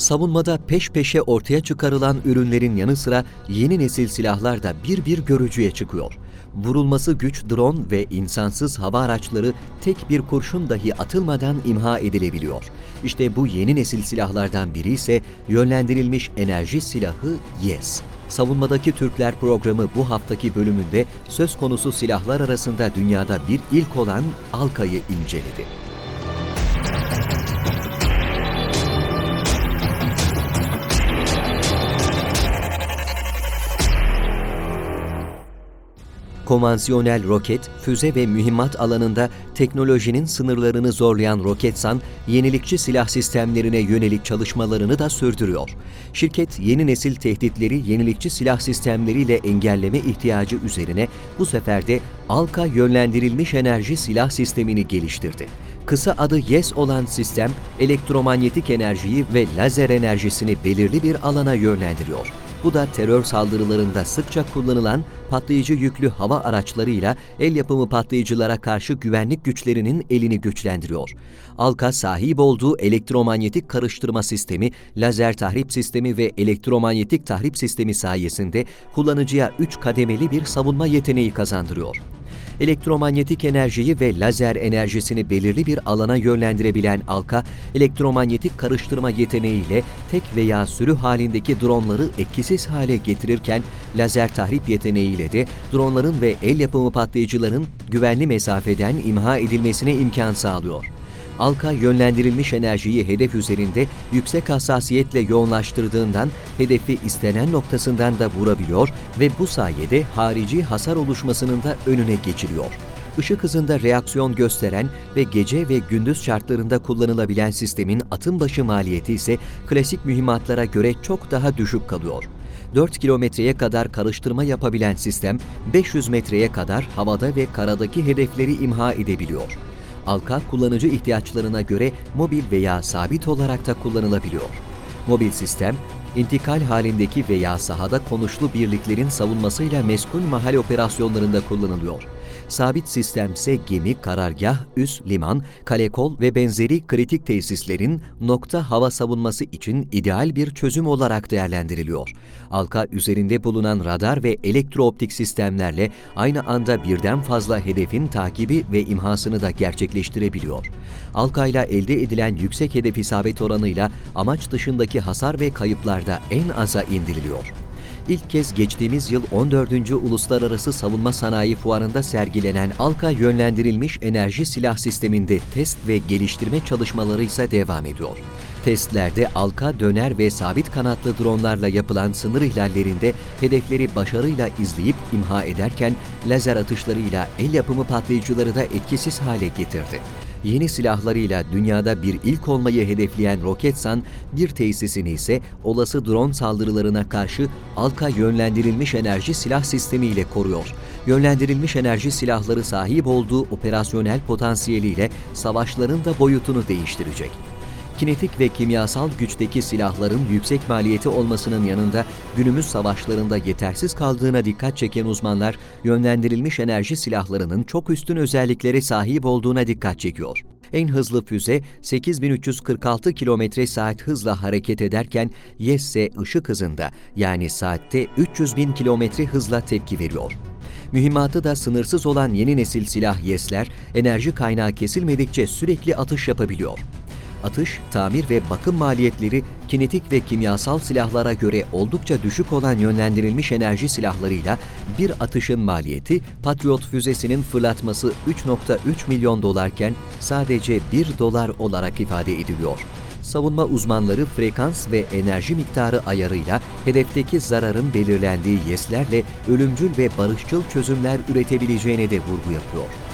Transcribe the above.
Savunmada peş peşe ortaya çıkarılan ürünlerin yanı sıra yeni nesil silahlar da bir bir görücüye çıkıyor. Vurulması güç drone ve insansız hava araçları tek bir kurşun dahi atılmadan imha edilebiliyor. İşte bu yeni nesil silahlardan biri ise yönlendirilmiş enerji silahı YES. Savunmadaki Türkler programı bu haftaki bölümünde söz konusu silahlar arasında dünyada bir ilk olan Alka'yı inceledi. Konvansiyonel roket, füze ve mühimmat alanında teknolojinin sınırlarını zorlayan Roketsan, yenilikçi silah sistemlerine yönelik çalışmalarını da sürdürüyor. Şirket, yeni nesil tehditleri yenilikçi silah sistemleriyle engelleme ihtiyacı üzerine bu sefer de ALKA yönlendirilmiş enerji silah sistemini geliştirdi. Kısa adı YES olan sistem, elektromanyetik enerjiyi ve lazer enerjisini belirli bir alana yönlendiriyor. Bu da terör saldırılarında sıkça kullanılan patlayıcı yüklü hava araçlarıyla el yapımı patlayıcılara karşı güvenlik güçlerinin elini güçlendiriyor. Alka sahip olduğu elektromanyetik karıştırma sistemi, lazer tahrip sistemi ve elektromanyetik tahrip sistemi sayesinde kullanıcıya 3 kademeli bir savunma yeteneği kazandırıyor elektromanyetik enerjiyi ve lazer enerjisini belirli bir alana yönlendirebilen Alka, elektromanyetik karıştırma yeteneğiyle tek veya sürü halindeki dronları etkisiz hale getirirken, lazer tahrip yeteneğiyle de dronların ve el yapımı patlayıcıların güvenli mesafeden imha edilmesine imkan sağlıyor. Alka yönlendirilmiş enerjiyi hedef üzerinde yüksek hassasiyetle yoğunlaştırdığından hedefi istenen noktasından da vurabiliyor ve bu sayede harici hasar oluşmasının da önüne geçiliyor. Işık hızında reaksiyon gösteren ve gece ve gündüz şartlarında kullanılabilen sistemin atım başı maliyeti ise klasik mühimmatlara göre çok daha düşük kalıyor. 4 kilometreye kadar karıştırma yapabilen sistem 500 metreye kadar havada ve karadaki hedefleri imha edebiliyor. Alka kullanıcı ihtiyaçlarına göre mobil veya sabit olarak da kullanılabiliyor. Mobil sistem, intikal halindeki veya sahada konuşlu birliklerin savunmasıyla meskun mahal operasyonlarında kullanılıyor sabit sistemse gemi, karargah, üs, liman, kalekol ve benzeri kritik tesislerin nokta hava savunması için ideal bir çözüm olarak değerlendiriliyor. Alka üzerinde bulunan radar ve elektrooptik sistemlerle aynı anda birden fazla hedefin takibi ve imhasını da gerçekleştirebiliyor. Alka ile elde edilen yüksek hedef isabet oranıyla amaç dışındaki hasar ve kayıplarda en aza indiriliyor ilk kez geçtiğimiz yıl 14. Uluslararası Savunma Sanayi Fuarı'nda sergilenen ALKA yönlendirilmiş enerji silah sisteminde test ve geliştirme çalışmaları ise devam ediyor. Testlerde ALKA döner ve sabit kanatlı dronlarla yapılan sınır ihlallerinde hedefleri başarıyla izleyip imha ederken lazer atışlarıyla el yapımı patlayıcıları da etkisiz hale getirdi yeni silahlarıyla dünyada bir ilk olmayı hedefleyen Roketsan, bir tesisini ise olası drone saldırılarına karşı ALKA yönlendirilmiş enerji silah sistemiyle koruyor. Yönlendirilmiş enerji silahları sahip olduğu operasyonel potansiyeliyle savaşların da boyutunu değiştirecek kinetik ve kimyasal güçteki silahların yüksek maliyeti olmasının yanında günümüz savaşlarında yetersiz kaldığına dikkat çeken uzmanlar, yönlendirilmiş enerji silahlarının çok üstün özelliklere sahip olduğuna dikkat çekiyor. En hızlı füze 8346 km saat hızla hareket ederken YES ise ışık hızında yani saatte 300 bin km hızla tepki veriyor. Mühimmatı da sınırsız olan yeni nesil silah YES'ler enerji kaynağı kesilmedikçe sürekli atış yapabiliyor atış, tamir ve bakım maliyetleri kinetik ve kimyasal silahlara göre oldukça düşük olan yönlendirilmiş enerji silahlarıyla bir atışın maliyeti Patriot füzesinin fırlatması 3.3 milyon dolarken sadece 1 dolar olarak ifade ediliyor. Savunma uzmanları frekans ve enerji miktarı ayarıyla hedefteki zararın belirlendiği YES'lerle ölümcül ve barışçıl çözümler üretebileceğine de vurgu yapıyor.